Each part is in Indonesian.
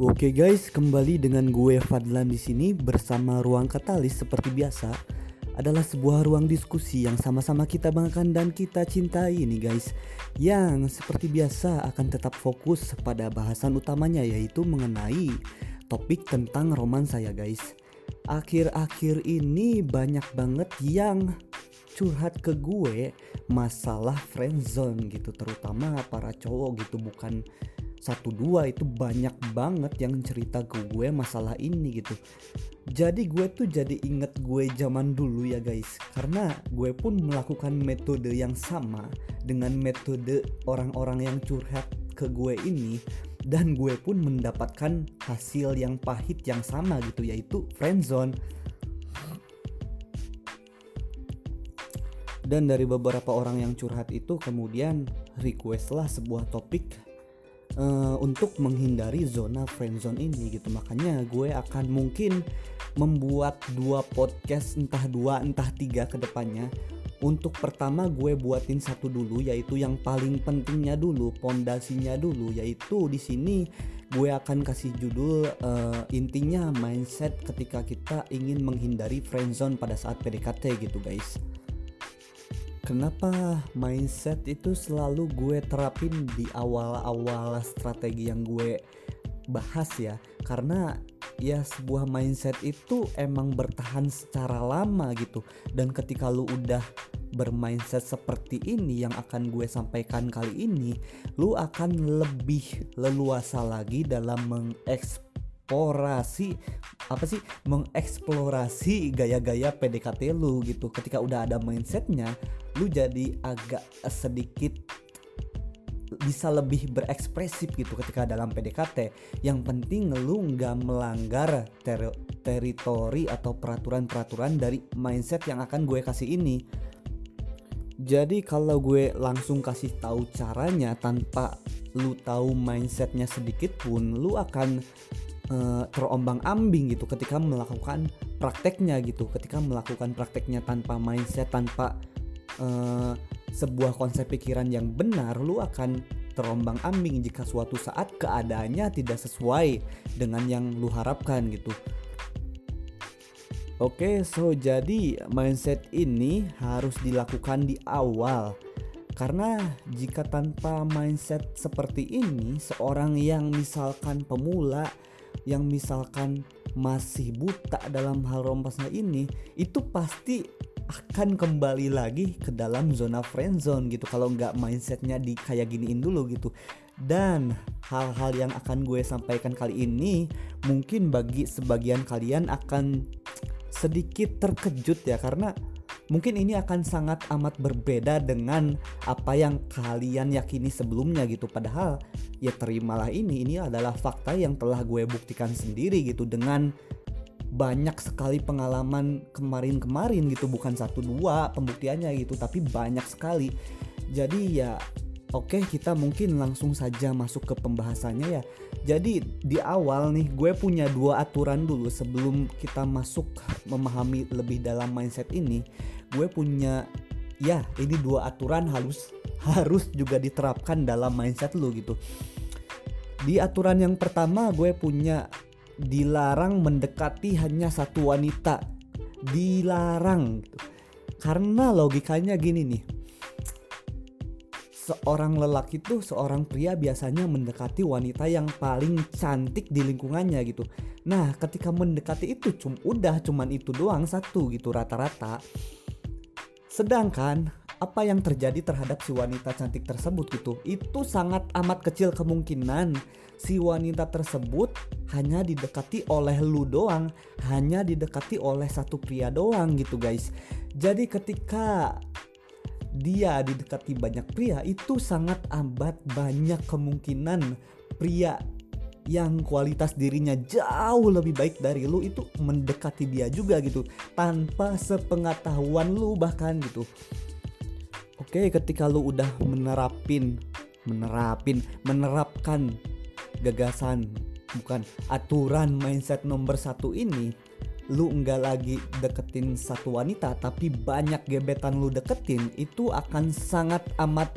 Oke guys, kembali dengan gue Fadlan di sini bersama Ruang Katalis seperti biasa. Adalah sebuah ruang diskusi yang sama-sama kita banggakan dan kita cintai nih guys. Yang seperti biasa akan tetap fokus pada bahasan utamanya yaitu mengenai topik tentang romansa ya guys. Akhir-akhir ini banyak banget yang curhat ke gue masalah friendzone gitu terutama para cowok gitu bukan satu dua itu banyak banget yang cerita ke gue masalah ini gitu. Jadi gue tuh jadi inget gue zaman dulu ya guys. Karena gue pun melakukan metode yang sama dengan metode orang-orang yang curhat ke gue ini. Dan gue pun mendapatkan hasil yang pahit yang sama gitu yaitu friendzone. Dan dari beberapa orang yang curhat itu kemudian request lah sebuah topik uh, untuk menghindari zona friendzone ini gitu. Makanya gue akan mungkin membuat dua podcast entah dua entah tiga ke depannya. Untuk pertama gue buatin satu dulu yaitu yang paling pentingnya dulu pondasinya dulu. Yaitu di sini gue akan kasih judul uh, intinya mindset ketika kita ingin menghindari friendzone pada saat PDKT gitu guys kenapa mindset itu selalu gue terapin di awal-awal strategi yang gue bahas ya? Karena ya sebuah mindset itu emang bertahan secara lama gitu. Dan ketika lu udah bermindset seperti ini yang akan gue sampaikan kali ini lu akan lebih leluasa lagi dalam mengeksplorasi mengeksplorasi apa sih mengeksplorasi gaya-gaya PDKT lu gitu. Ketika udah ada mindsetnya lu jadi agak sedikit bisa lebih berekspresif gitu ketika dalam PDKT yang penting lu nggak melanggar ter teritori atau peraturan-peraturan dari mindset yang akan gue kasih ini. Jadi kalau gue langsung kasih tahu caranya tanpa lu tahu mindsetnya sedikit pun lu akan uh, terombang-ambing gitu ketika melakukan prakteknya gitu ketika melakukan prakteknya tanpa mindset tanpa uh, sebuah konsep pikiran yang benar lu akan terombang-ambing jika suatu saat keadaannya tidak sesuai dengan yang lu harapkan gitu Oke, okay, so jadi mindset ini harus dilakukan di awal. Karena jika tanpa mindset seperti ini, seorang yang misalkan pemula yang misalkan masih buta dalam hal rompasnya ini itu pasti akan kembali lagi ke dalam zona friend zone gitu. Kalau nggak mindsetnya di kayak giniin dulu gitu. Dan hal-hal yang akan gue sampaikan kali ini mungkin bagi sebagian kalian akan sedikit terkejut ya. Karena mungkin ini akan sangat amat berbeda dengan apa yang kalian yakini sebelumnya gitu padahal ya terimalah ini ini adalah fakta yang telah gue buktikan sendiri gitu dengan banyak sekali pengalaman kemarin-kemarin gitu bukan satu dua pembuktiannya gitu tapi banyak sekali jadi ya Oke, kita mungkin langsung saja masuk ke pembahasannya ya. Jadi di awal nih gue punya dua aturan dulu sebelum kita masuk memahami lebih dalam mindset ini. Gue punya ya ini dua aturan harus harus juga diterapkan dalam mindset lu gitu. Di aturan yang pertama gue punya dilarang mendekati hanya satu wanita. Dilarang gitu. Karena logikanya gini nih seorang lelaki tuh seorang pria biasanya mendekati wanita yang paling cantik di lingkungannya gitu. Nah, ketika mendekati itu cum udah cuman itu doang satu gitu rata-rata. Sedangkan apa yang terjadi terhadap si wanita cantik tersebut gitu, itu sangat amat kecil kemungkinan si wanita tersebut hanya didekati oleh lu doang, hanya didekati oleh satu pria doang gitu guys. Jadi ketika dia didekati banyak pria itu sangat amat banyak kemungkinan pria yang kualitas dirinya jauh lebih baik dari lu itu mendekati dia juga gitu. Tanpa sepengetahuan lu bahkan gitu. Oke ketika lu udah menerapin menerapin menerapkan gagasan bukan aturan mindset nomor satu ini lu nggak lagi deketin satu wanita tapi banyak gebetan lu deketin itu akan sangat amat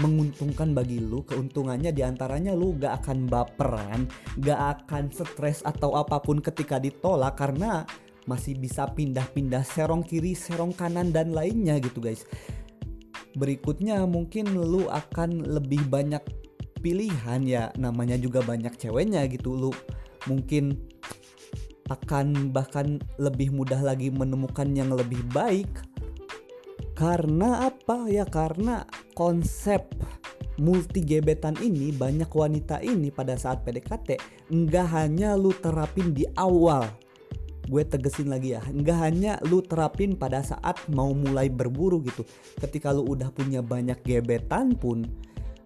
menguntungkan bagi lu keuntungannya di antaranya lu gak akan baperan gak akan stres atau apa pun ketika ditolak karena masih bisa pindah-pindah serong kiri serong kanan dan lainnya gitu guys. Berikutnya mungkin lu akan lebih banyak pilihan ya namanya juga banyak ceweknya gitu. Lu mungkin akan bahkan lebih mudah lagi menemukan yang lebih baik karena apa ya? Karena konsep multi gebetan ini banyak wanita ini pada saat PDKT nggak hanya lu terapin di awal. Gue tegesin lagi ya nggak hanya lu terapin pada saat mau mulai berburu gitu. Ketika lu udah punya banyak gebetan pun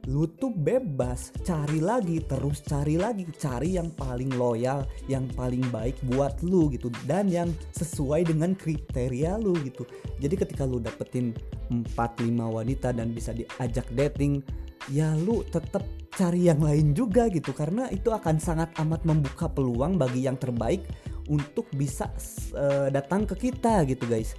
lu tuh bebas cari lagi terus cari lagi cari yang paling loyal yang paling baik buat lu gitu dan yang sesuai dengan kriteria lu gitu. Jadi ketika lu dapetin 4-5 wanita dan bisa diajak dating ya lu tetap cari yang lain juga gitu karena itu akan sangat amat membuka peluang bagi yang terbaik untuk bisa uh, datang ke kita gitu guys.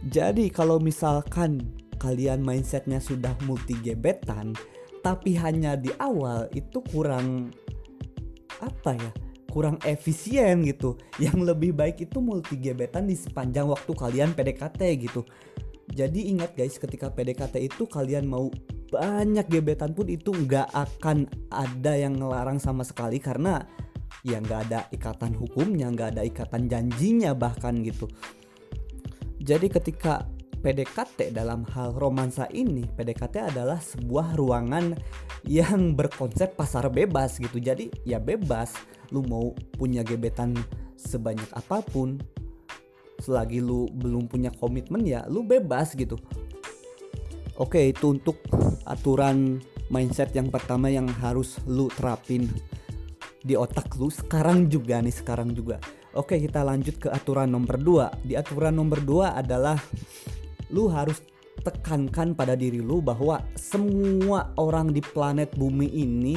Jadi kalau misalkan kalian mindsetnya sudah multi gebetan tapi hanya di awal itu kurang apa ya kurang efisien gitu. Yang lebih baik itu multi gebetan di sepanjang waktu kalian PDKT gitu. Jadi ingat guys ketika PDKT itu kalian mau banyak gebetan pun itu nggak akan ada yang ngelarang sama sekali karena ya nggak ada ikatan hukumnya nggak ada ikatan janjinya bahkan gitu. Jadi ketika PDKT dalam hal romansa ini. PDKT adalah sebuah ruangan yang berkonsep pasar bebas gitu. Jadi ya bebas. Lu mau punya gebetan sebanyak apa pun selagi lu belum punya komitmen ya lu bebas gitu. Oke itu untuk aturan mindset yang pertama yang harus lu terapin di otak lu sekarang juga nih sekarang juga. Oke kita lanjut ke aturan nomor 2 di aturan nomor 2 adalah lu harus tekankan pada diri lu bahwa semua orang di planet bumi ini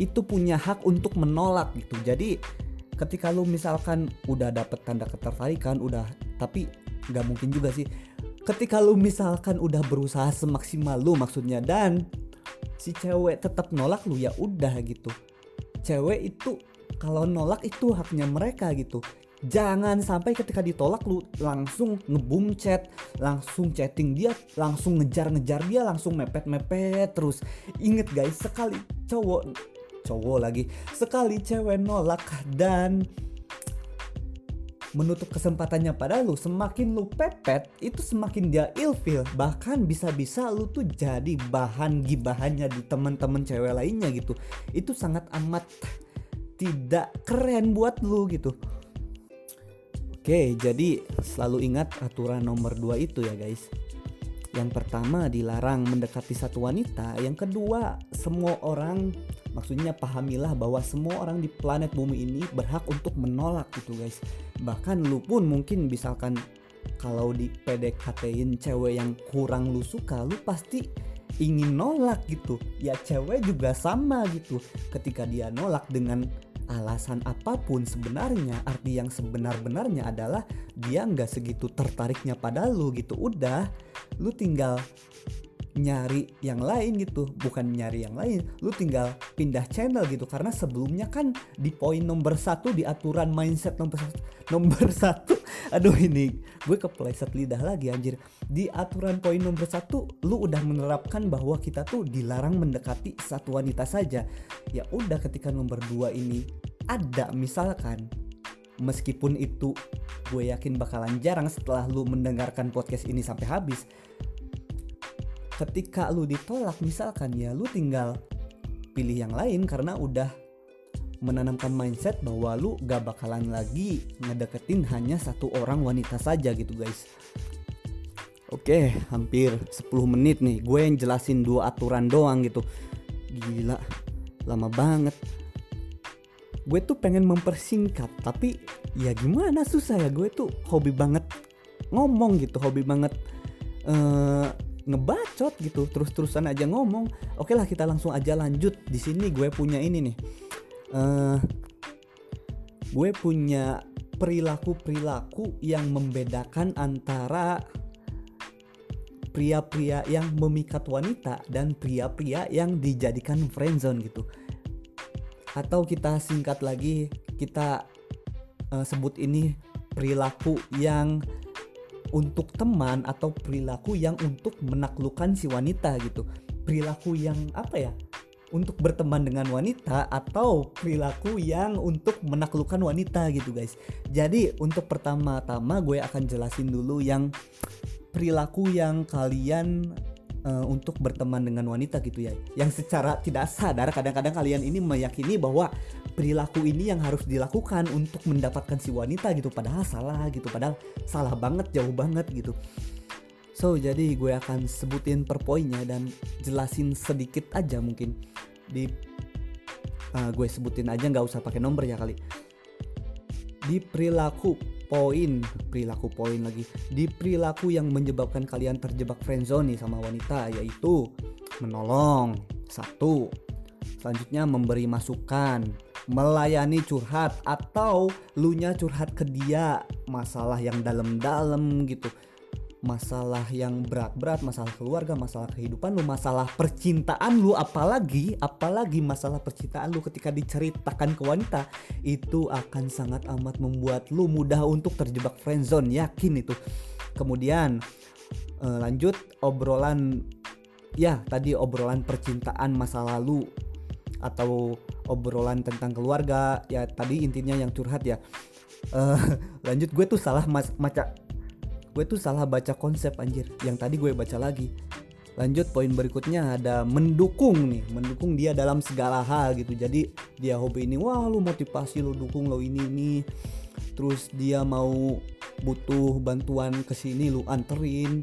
itu punya hak untuk menolak gitu. Jadi ketika lu misalkan udah dapet tanda ketertarikan udah tapi nggak mungkin juga sih. Ketika lu misalkan udah berusaha semaksimal lu maksudnya dan si cewek tetap nolak lu ya udah gitu. Cewek itu kalau nolak itu haknya mereka gitu jangan sampai ketika ditolak lu langsung ngebum chat langsung chatting dia langsung ngejar-ngejar dia langsung mepet-mepet terus. Inget guys sekali cowok cowok lagi sekali cewek nolak dan menutup kesempatannya pada lu semakin lu pepet itu semakin dia ilfil. Bahkan bisa-bisa lu tuh jadi bahan gibahannya di teman-teman cewek lainnya gitu. Itu sangat amat tidak keren buat lu gitu Oke, jadi selalu ingat aturan nomor 2 itu ya guys. Yang pertama dilarang mendekati satu wanita, yang kedua semua orang maksudnya pahamilah bahwa semua orang di planet bumi ini berhak untuk menolak gitu guys. Bahkan lu pun mungkin misalkan kalau di PDKT-in cewek yang kurang lu suka, lu pasti ingin nolak gitu. Ya cewek juga sama gitu. Ketika dia nolak dengan alasan apa pun sebenarnya arti yang sebenar-benarnya adalah dia nggak segitu tertariknya pada lu gitu. Udah lu tinggal nyari yang lain gitu bukan nyari yang lain. Lu tinggal pindah channel gitu karena sebelumnya kan di poin nomor satu di aturan mindset nomor satu, nomor satu. Aduh ini gue kepleset lidah lagi anjir. Di aturan poin nomor satu lu udah menerapkan bahwa kita tuh dilarang mendekati satu wanita saja. Ya udah ketika nomor dua ini ada misalkan meskipun itu gue yakin bakalan jarang setelah lu mendengarkan podcast ini sampai habis ketika lu ditolak misalkan ya lu tinggal pilih yang lain karena udah menanamkan mindset bahwa lu gak bakalan lagi ngedeketin hanya satu orang wanita saja gitu guys. Oke hampir 10 menit nih. Gue yang jelasin dua aturan doang gitu. Gila lama banget. Gue tuh pengen mempersingkat tapi ya gimana susah ya. Gue tuh hobi banget ngomong gitu hobi banget uh, ngebacot gitu terus-terusan aja ngomong. Oke lah kita langsung aja lanjut. Di sini gue punya ini nih uh, gue punya perilaku-perilaku yang membedakan antara pria-pria yang memikat wanita dan pria-pria yang dijadikan friendzone gitu. Atau kita singkat lagi kita uh, sebut ini perilaku yang untuk teman atau perilaku yang untuk menaklukkan si wanita gitu. Perilaku yang apa ya untuk berteman dengan wanita atau perilaku yang untuk menaklukkan wanita gitu guys. Jadi untuk pertama-tama gue akan jelasin dulu yang perilaku yang kalian uh, untuk berteman dengan wanita gitu ya. Yang secara tidak sadar kadang-kadang kalian ini meyakini bahwa perilaku ini yang harus dilakukan untuk mendapatkan si wanita gitu. Padahal salah gitu padahal salah banget jauh banget gitu So jadi gue akan sebutin per poinnya dan jelasin sedikit aja mungkin. Di uh, gue sebutin aja nggak usah pakai nomor ya kali. Di perilaku poin perilaku poin lagi. Di perilaku yang menyebabkan kalian terjebak friendzone nih sama wanita yaitu menolong satu. Selanjutnya memberi masukan melayani curhat atau lu nya curhat ke dia masalah yang dalam-dalam gitu masalah yang berat-berat, masalah keluarga, masalah kehidupan lu, masalah percintaan lu, apalagi apalagi masalah percintaan lu ketika diceritakan ke wanita itu akan sangat amat membuat lu mudah untuk terjebak friendzone, yakin itu. Kemudian uh, lanjut obrolan ya tadi obrolan percintaan masa lalu atau obrolan tentang keluarga. Ya tadi intinya yang curhat ya. Uh, lanjut gue tuh salah mas maca gue tuh salah baca konsep anjir. Yang tadi gue baca lagi. Lanjut poin berikutnya ada mendukung nih. Mendukung dia dalam segala hal gitu. Jadi dia hobi ini wah lu motivasi lu dukung lo ini ini. Terus dia mau butuh bantuan ke sini lu anterin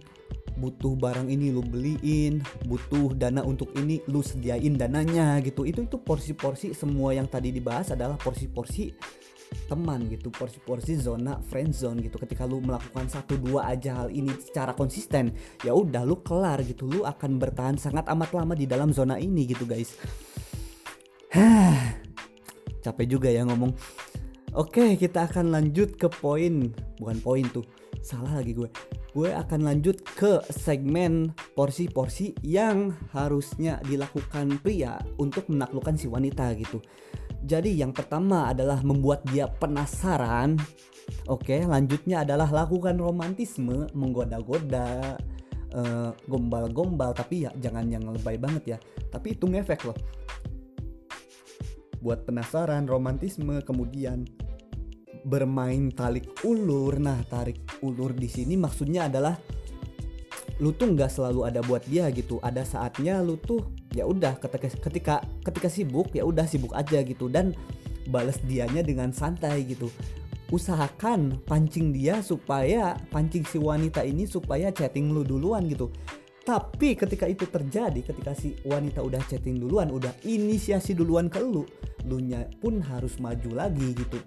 butuh barang ini lu beliin butuh dana untuk ini lu sediain dananya gitu. Itu itu porsi-porsi semua yang tadi dibahas adalah porsi-porsi teman gitu porsi-porsi zona friend zone gitu. Ketika lu melakukan satu dua aja hal ini secara konsisten ya udah lu kelar gitu. Lu akan bertahan sangat amat lama di dalam zona ini gitu guys. Capek juga ya ngomong. Oke kita akan lanjut ke poin bukan poin tuh salah lagi gue gue akan lanjut ke segmen porsi-porsi yang harusnya dilakukan pria untuk menaklukkan si wanita gitu jadi yang pertama adalah membuat dia penasaran. Oke, lanjutnya adalah lakukan romantisme, menggoda-goda, uh, gombal-gombal, tapi ya jangan yang lebay banget ya. Tapi itu ngefek loh. Buat penasaran, romantisme, kemudian bermain tarik ulur. Nah, tarik ulur di sini maksudnya adalah lu tuh nggak selalu ada buat dia gitu. Ada saatnya lu tuh ya udah ketika ketika ketika sibuk ya udah sibuk aja gitu dan balas dianya dengan santai gitu usahakan pancing dia supaya pancing si wanita ini supaya chatting lu duluan gitu tapi ketika itu terjadi ketika si wanita udah chatting duluan udah inisiasi duluan ke lu lu nya pun harus maju lagi gitu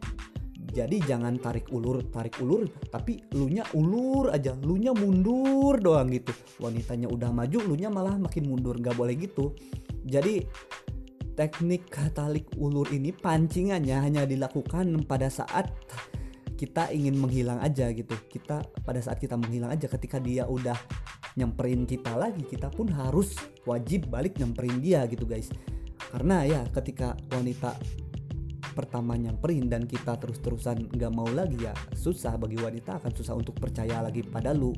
jadi jangan tarik ulur tarik ulur tapi lu nya ulur aja lu nya mundur doang gitu. Wanitanya udah maju lu nya malah makin mundur nggak boleh gitu. Jadi teknik tarik ulur ini pancingannya hanya dilakukan pada saat kita ingin menghilang aja gitu. Kita pada saat kita menghilang aja ketika dia udah nyamperin kita lagi kita pun harus wajib balik nyamperin dia gitu guys. Karena ya ketika wanita pertama nyamperin dan kita terus-terusan nggak mau lagi ya. Susah bagi wanita akan susah untuk percaya lagi pada lu.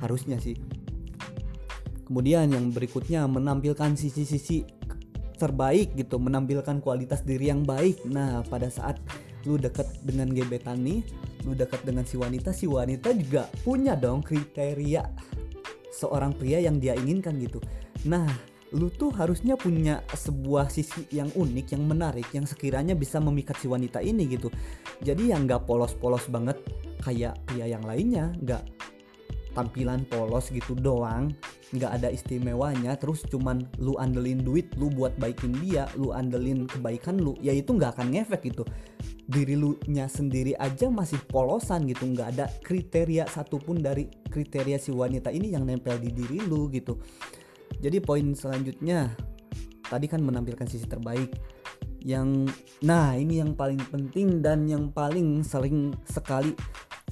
Harusnya sih. Kemudian yang berikutnya menampilkan sisi-sisi terbaik gitu menampilkan kualitas diri yang baik. Nah pada saat lu deket dengan gebetan nih lu deket dengan si wanita si wanita juga punya dong kriteria seorang pria yang dia inginkan gitu. Nah lu tuh harusnya punya sebuah sisi yang unik, yang menarik, yang sekiranya bisa memikat si wanita ini gitu. Jadi yang nggak polos-polos banget kayak pria yang lainnya, nggak tampilan polos gitu doang, nggak ada istimewanya. Terus cuman lu andelin duit, lu buat baikin dia, lu andelin kebaikan lu, ya itu nggak akan ngefek gitu. Diri lu nya sendiri aja masih polosan gitu, nggak ada kriteria satupun dari kriteria si wanita ini yang nempel di diri lu gitu jadi poin selanjutnya tadi kan menampilkan sisi terbaik yang nah ini yang paling penting dan yang paling sering sekali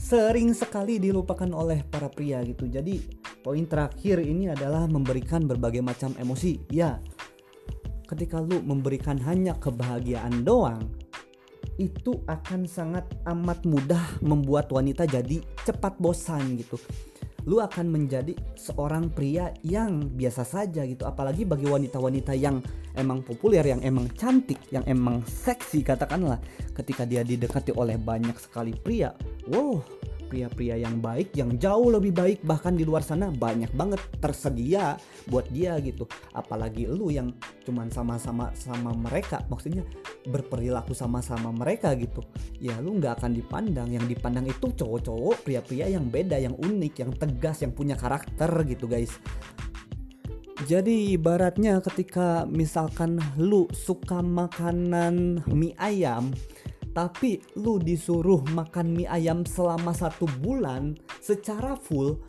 sering sekali dilupakan oleh para pria gitu. Jadi poin terakhir ini adalah memberikan berbagai macam emosi. Ya ketika lu memberikan hanya kebahagiaan doang itu akan sangat amat mudah membuat wanita jadi cepat bosan gitu lu akan menjadi seorang pria yang biasa saja gitu. Apalagi bagi wanita-wanita yang emang populer yang emang cantik yang emang seksi katakanlah. Ketika dia didekati oleh banyak sekali pria wow pria-pria yang baik yang jauh lebih baik bahkan di luar sana banyak banget tersedia buat dia gitu. Apalagi lu yang cuman sama-sama sama mereka maksudnya berperilaku sama-sama mereka gitu. Ya lu nggak akan dipandang. Yang dipandang itu cowok-cowok pria-pria yang beda yang unik yang tegas yang punya karakter gitu guys. Jadi ibaratnya ketika misalkan lu suka makanan mie ayam tapi lu disuruh makan mie ayam selama satu bulan secara full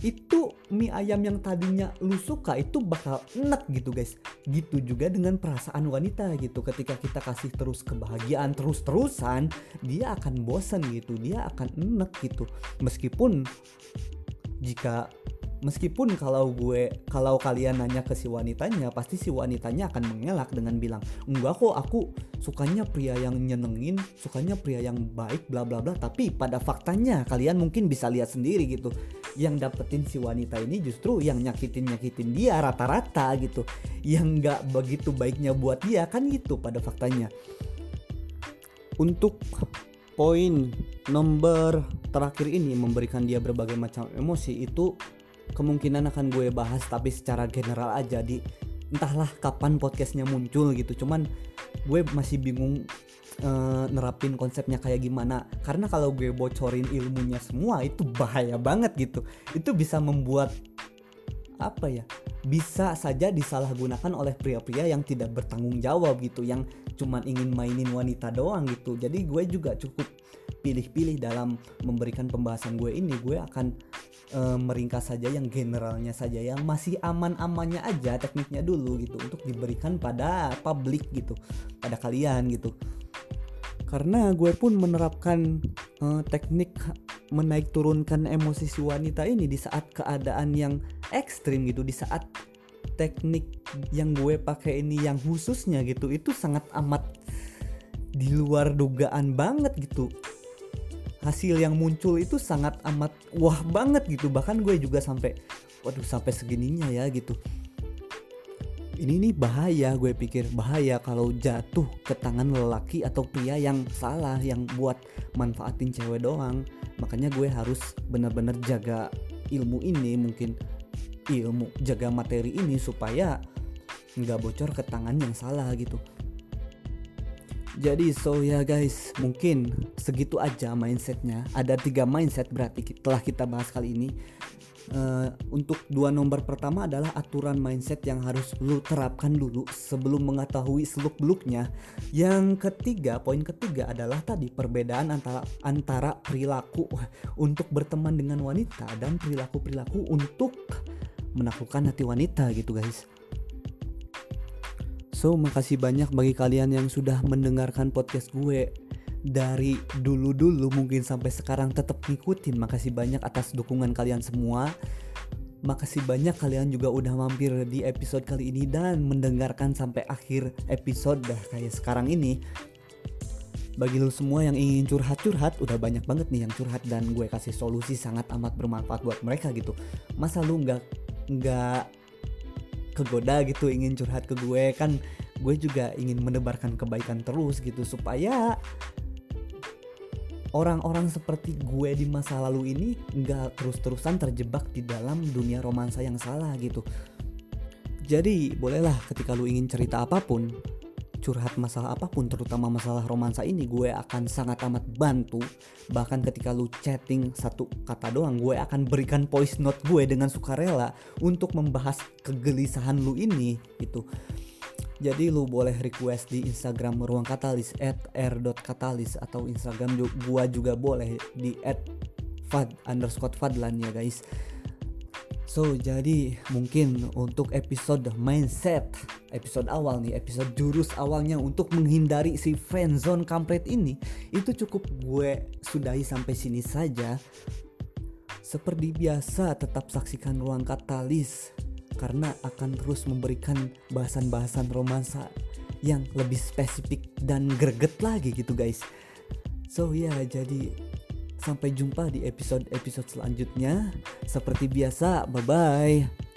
itu mie ayam yang tadinya lu suka itu bakal enak gitu guys. Gitu juga dengan perasaan wanita gitu. Ketika kita kasih terus kebahagiaan terus-terusan dia akan bosan gitu. Dia akan enak gitu. Meskipun jika meskipun kalau gue kalau kalian nanya ke si wanitanya pasti si wanitanya akan mengelak dengan bilang enggak kok aku sukanya pria yang nyenengin sukanya pria yang baik bla bla bla. Tapi pada faktanya kalian mungkin bisa lihat sendiri gitu. Yang dapetin si wanita ini justru yang nyakitin nyakitin dia rata-rata gitu. Yang nggak begitu baiknya buat dia kan gitu pada faktanya. Untuk poin nomor terakhir ini memberikan dia berbagai macam emosi itu kemungkinan akan gue bahas tapi secara general aja di entahlah kapan podcastnya muncul gitu. Cuman gue masih bingung uh, nerapin konsepnya kayak gimana. Karena kalau gue bocorin ilmunya semua itu bahaya banget gitu. Itu bisa membuat apa ya bisa saja disalahgunakan oleh pria-pria yang tidak bertanggung jawab gitu yang cuman ingin mainin wanita doang gitu. Jadi gue juga cukup pilih-pilih dalam memberikan pembahasan gue ini. Gue akan e, meringkas saja yang generalnya saja yang masih aman-amannya aja tekniknya dulu gitu untuk diberikan pada publik gitu pada kalian gitu. Karena gue pun menerapkan e, teknik menaik turunkan emosi si wanita ini di saat keadaan yang ekstrim gitu di saat teknik yang gue pakai ini yang khususnya gitu itu sangat amat di luar dugaan banget gitu hasil yang muncul itu sangat amat wah banget gitu. Bahkan gue juga sampai waduh sampai segininya ya gitu. Ini nih bahaya gue pikir. Bahaya kalau jatuh ke tangan lelaki atau pria yang salah yang buat manfaatin cewek doang. Makanya gue harus benar-benar jaga ilmu ini mungkin ilmu jaga materi ini supaya nggak bocor ke tangan yang salah gitu jadi so ya guys, mungkin segitu aja mindsetnya. Ada tiga mindset berarti telah kita bahas kali ini. Uh, untuk dua nomor pertama adalah aturan mindset yang harus lu terapkan dulu sebelum mengetahui seluk beluknya. Yang ketiga, poin ketiga adalah tadi perbedaan antara antara perilaku untuk berteman dengan wanita dan perilaku perilaku untuk menaklukkan hati wanita gitu guys. So makasih banyak bagi kalian yang sudah mendengarkan podcast gue dari dulu-dulu mungkin sampai sekarang tetap ngikutin. Makasih banyak atas dukungan kalian semua. Makasih banyak kalian juga udah mampir di episode kali ini dan mendengarkan sampai akhir episode dah kayak sekarang ini. Bagi lo semua yang ingin curhat-curhat, udah banyak banget nih yang curhat dan gue kasih solusi sangat amat bermanfaat buat mereka gitu. Masa lu nggak nggak kegoda gitu ingin curhat ke gue kan gue juga ingin menebarkan kebaikan terus gitu supaya orang-orang seperti gue di masa lalu ini nggak terus-terusan terjebak di dalam dunia romansa yang salah gitu. Jadi bolehlah ketika lu ingin cerita apa pun, curhat masalah apa pun terutama masalah romansa ini gue akan sangat amat bantu. Bahkan ketika lu chatting satu kata doang gue akan berikan voice note gue dengan sukarela untuk membahas kegelisahan lu ini gitu. Jadi lu boleh request di Instagram ruang katalis at r.katalis atau Instagram gue juga boleh di at fad underscore fadlan ya guys So jadi mungkin untuk episode mindset Episode awal nih episode jurus awalnya untuk menghindari si friendzone kampret ini Itu cukup gue sudahi sampai sini saja Seperti biasa tetap saksikan ruang katalis karena akan terus memberikan bahasan-bahasan romansa yang lebih spesifik dan greget lagi gitu guys. So ya jadi sampai jumpa di episode-episode selanjutnya. Seperti biasa, bye bye.